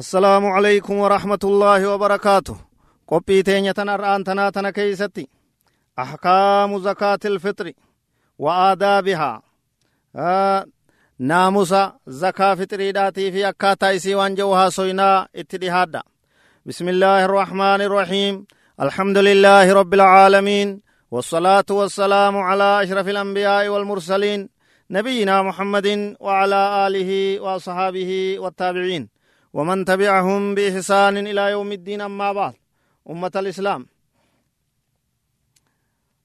السلام عليكم ورحمة الله وبركاته قبي تينية أرآن تنا كيستي أحكام زكاة الفطر وآدابها آه ناموس زكاة فطري داتي في أكاتا إسي وانجوها سوينا اتدهادا بسم الله الرحمن الرحيم الحمد لله رب العالمين والصلاة والسلام على أشرف الأنبياء والمرسلين نبينا محمد وعلى آله وأصحابه والتابعين ومن تبعهم بإحسان إلى يوم الدين أما بعد. أمة الإسلام.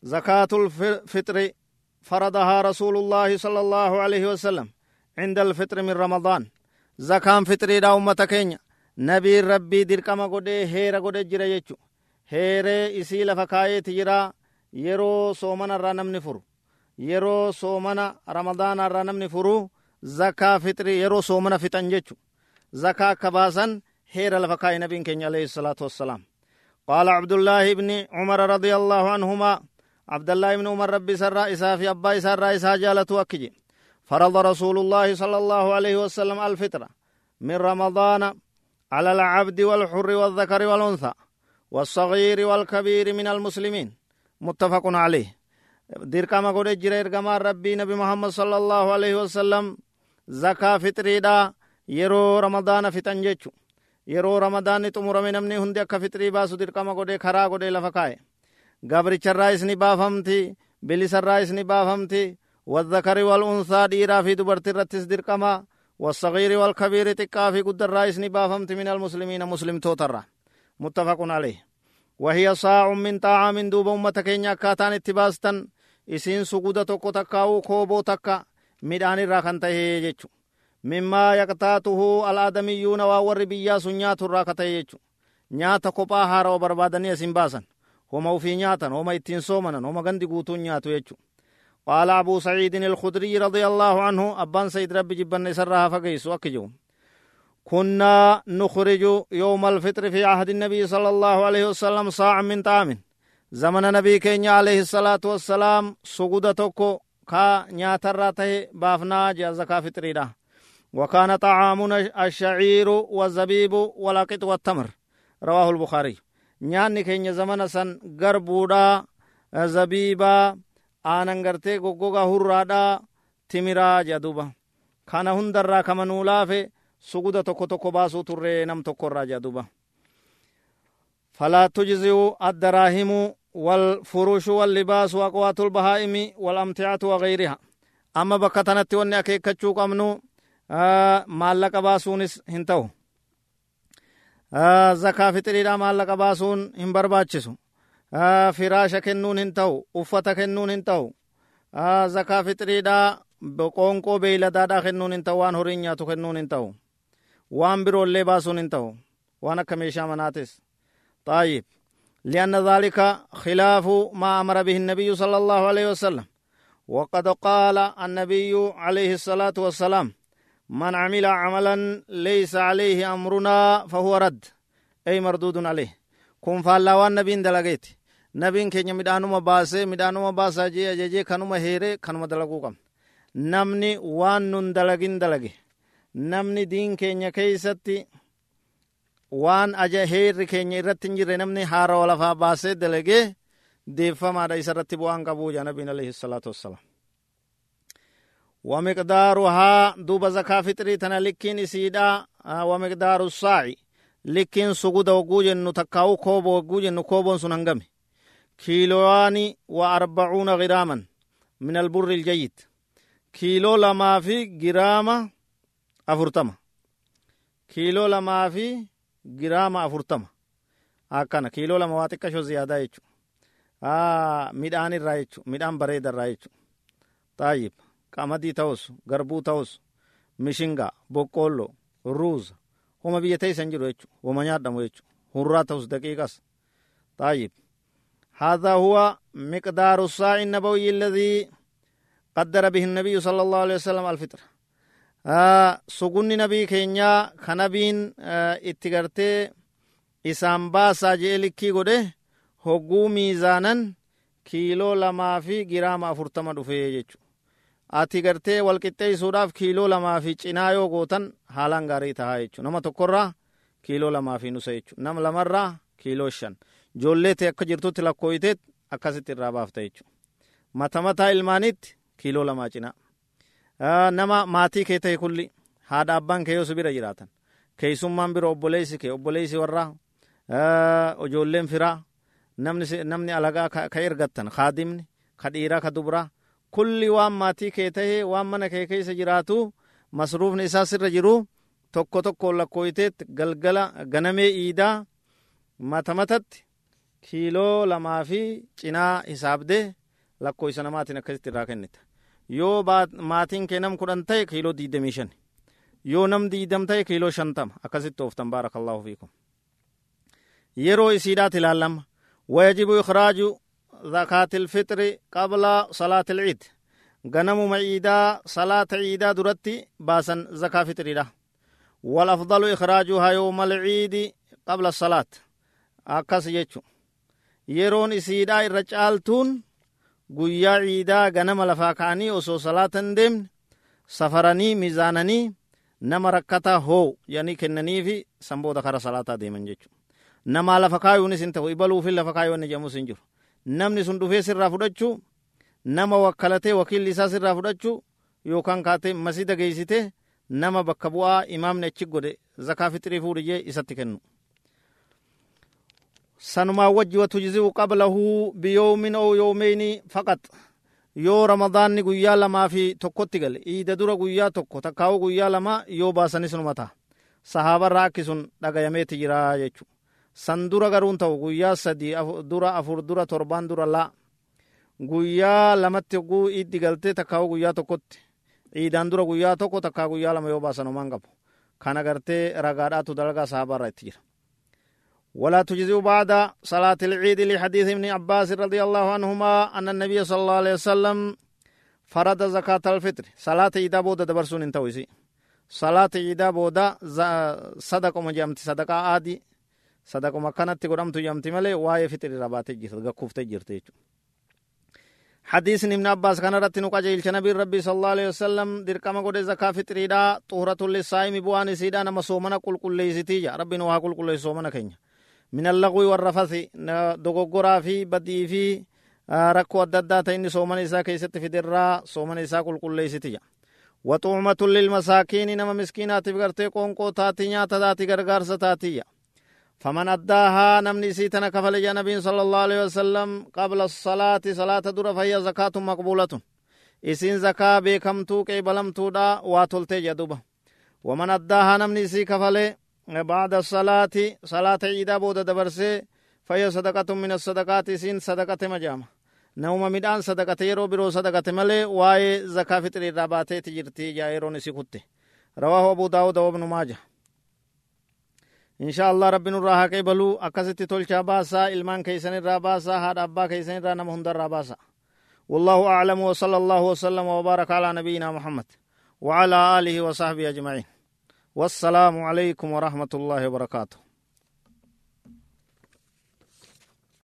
زكاة الفطر فرضها رسول الله صلى الله عليه وسلم عند الفطر من رمضان. زكاة فطر دا أمة كينيا. نبي ربي دركما قده هيرا قده جرى يجو. هيري إسي لفكاية تجرى yeroo soomana irraa namni furu yeroo soomana ramadaana irraa namni furu zakaa fixri yeroo soomana fixan jechu zakaa akka baasan heera lafa kaa'e nabiin keenya alayhi salaatu wassalaam قال عبد الله بن عمر رضي الله عنهما عبد الله بن عمر ربي سر إسا في أبا إسا رئيسا جالت وكجي فرض رسول الله صلى الله عليه وسلم الفطرة من رمضان على العبد والحر والذكر والأنثى والصغير والكبير من المسلمين. متفق عليه. dirqama godhe jira ergamaan rabbii nabi muhammad sallallahu alaihi wasallam zakaa fitriidha yeroo ramadaana fixan jechu. Yeroo ramadaanni xumurame namni hundi akka fixrii baasu dirqama godhe karaa godhe lafa kaa'e. Gabricharraa isni baafamti bilisarraa isni baafamti والذكر والأنثى ديرا في دبرت الرتس درقما والصغير والكبير تقا في قد الرئيس نبافمت من المسلمين مسلم توتر متفق عليه وهي صاع من طعام دوب أمة كينيا كاتان اتباستن إسين سقودة تقو تكاو كوبو تكا ميدان الراكن تهي جيچو مما يقتاته الآدميون وور بيا سنيات الراكة جيچو nyaata kophaa haarawa barbaadanii asin baasan homa ufii nyaatan homa ittiin soomanan homa gandi guutuun nyaatu jechu قال أبو سعيد الخدري رضي الله عنه أبان سيد ربي جبن سرها فقيس وكجو كنا نخرج يوم الفطر في عهد النبي صلى الله عليه وسلم صاع من طعام. زمن نبي كينيا عليه الصلاة والسلام سجودة توكو كا نياتر بافنا جا زكاة فطريدا وكان طعامنا الشعير والزبيب والأقط والتمر. رواه البخاري. نيان كين زمن سن غربودا زبيبا آننگرتے گوگو گا ہر رادا تیمیرا جادوبا. کھانا ہندر را کمنولا فے سگودا تکو تکو باسو تر رے نم تکو را جادوبا. فلا تجزیو الدراہیم والفروش واللباس واقوات البہائیم والامتعات وغیرها اما بکتانتی ونی اکی کچوک امنو آه مالك باسونس هنتو zakaa fixiriidha maallaqa baasuun hin barbaachisu firaasha kennuun hin ta'u uffata kennuun hin ta'u zakaa fixiriidha qoonqoo beeyladaadha kennuun hin ta'u waan horiin nyaatu kennuun hin ta'u waan biroollee baasuun hin ta'u waan akka meeshaa manaatis طيب لأن ذلك خلاف ما أمر به النبي صلى الله عليه وسلم وقد قال النبي عليه الصلاة والسلام من عمل عملا ليس عليه أمرنا فهو رد. أي مردود عليه. فالا وان نبين دلقيت. نبين كي مدانوما باسي مدانوما باسا جي أجي كانوما هيري كانوما دلقو كم نمني وان نن دلقين دلقي نمني دين كي كيستي. waan aja heerri keenya irratti hin jirre namni haara lafaa baasee dalagee deeffamaadha isa irratti bu'aan qabuu jaa nabiin alayhi salaatu wassalaam ومقدارها دوب زكاة فطري تنا لكين إسيدا ومقدار الساعي. لكين سجود وجوج نتكاو كوب وجوج نكوب سننجم كيلوان وأربعون غراما من البر الجيد. كيلو لما في جرامة أفرتما. كيلو لما في جرامة أفرتما. akkana kiiloo lama waa xiqqashoo ziyaadaa jechu midhaan irraa jechu midhaan bareeda irraa jechu qamadii ta'us garbuu ta'us mishingaa boqqoollo ruuza homa biyya teeysan jiru jechu homa nyaadhamu jechu hurraa ta'us daqiiqas طيب هذا هو مقدار الساع النبوي الذي قدر به النبي صلى الله عليه وسلم الفطر آه سقن نبي كينيا خنبين آه اتقرتي isaan baasaa jee likkii godhe hogguu miizaanan kiiloo lamaa fi giraama afurtama dhufee jechu ati gartee walqixxeessuudhaaf kiiloo lamaa fi cinaa yoo gootan haalaan gaarii tahaa jechu nama tokkorraa kiiloo lamaa fi nusa jechuudha nam lamarraa kiiloo shan. Ijoollee ta'e akka jirtutti lakkooyiteet akkasitti irraa baafta jechuudha mata mataa ilmaanitti kiiloo lamaa cinaa. Nama maatii kee ta'e kulli haadha abbaan kee yoo bira jiraatan keeysummaan bira obboleessi kee obboleessi warraa ijoolleen firaa namni alagaa ka ergattan kaadimni ka dhiiraa ka dubraa kulli waan maatii kee tahee waan mana kee keessa jiraatu masruufni isaa sirra jiru tokko tokko lakkooyteet galgala ganamee iidaa mata matatti kiiloo lamaa fi cinaa hisaabdee lakkooysa namaatiin akkasitti irraa kennita yoo maatiin kee nam kudhan ta'e kiiloo diidamii shan yoo nam diidam ta'e kiiloo shantama akkasitti ooftan baarakallahu fiikum yeroo isiidhaat ilaallama wayajibu ikhraaju زكاة الفطر قبل صلاة العيد غنم معيدا صلاة عيدا درتي باسا زكاة فطر ده والأفضل إخراجها يوم العيد قبل الصلاة أكس يجو يرون إسيدا الرجالتون guyyaa ciidaa ganama lafaa ka'anii osoo salaatan deemne safaranii miizaananii nama rakkataa hoo jedhanii kennaniifi san booda kara salaataa deeman jechuudha. Namaa lafa kaayuunis hin ta'u ibaluufi lafa kaayuu inni jedhamus hin jiru. Namni sun dhufee sirraa fudhachuu nama wakkalatee wakiilli isaa sirraa fudhachuu yookaan kaatee masida geeysite nama bakka bu'aa imaamni achi godhe zakaa fixrii fuudhiyee isatti kennu. Sanumaa wajji watujzi'u qablahu biyoomin oo yoomeyni faqat. Yoo ramadaanni guyyaa lamaa fi tokkotti gale iida dura guyyaa tokko takkaawu guyyaa lama yoo baasanis numata sahaabarraa akki sun dhagayameeti jira jechu san dura garuun ta'u guyyaa sadi dura afur dura torbaan dura laa guyyaa lamatti oguu iddi galtee takkaawu guyyaa tokkotti ciidaan dura guyyaa tokko takkaa guyyaa lama yoo baasan homaan qabu kana gartee ragaadhaatu dalagaa sahaabarraa itti jira ولا تجزئ بعد صلاة العيد لحديث ابن عباس رضي الله عنهما أن النبي صلى الله عليه وسلم فرض زكاة الفطر صلاة عيدا بودا دبرسون انتويسي صلاة عيدا بودا صدق مجامت صدقاء آدي sadaquma akkanatti godhamtu jamti malee waa'ee fixiri rabaatee jirti gakkuuftee jirti jechuudha. حديث ابن عباس كان رتي نقاجي النبي ربي صلى الله عليه وسلم دركما قد زكاة فطريدا طهرة للصائم بوان سيدا نما سومنا قل قل ليستيجا ربي نوها قل قل سومنا كينيا من اللغو والرفث دوغورا في بدي في ركو الددا تين سومن إسا كيست في درا سومن إسا قل قل ليستيجا وطعمة للمساكين نما مسكينات بغرتي قونقو تاتي نياتا تاتي غرغار ستاتيا فمن أداها نمني سيتنا كفل يا نبي صلى الله عليه وسلم قبل الصلاة صلاة در فهي زكاة مقبولة. إسين زكاة بكمتو كي بلمتو دا واتلتي جدوبة ومن أداها نمني سي كفل بعد الصلاة صلاة عيدا بود دبرسي فهي صدقة من الصدقات إسين صدقة مجامة نوم مدان صدقة يرو برو صدقة ملي واي زكاة فطر راباتي تجرتي جائرون سي رواه أبو داود وابن ماجه. إن شاء الله رب نراها قبلو أكست تلشا باسا إلمان كيسن الراباسا هاد أبا كيسن رانم هندر راباسا والله أعلم وصلى الله وسلم وبارك على نبينا محمد وعلى آله وصحبه أجمعين والسلام عليكم ورحمة الله وبركاته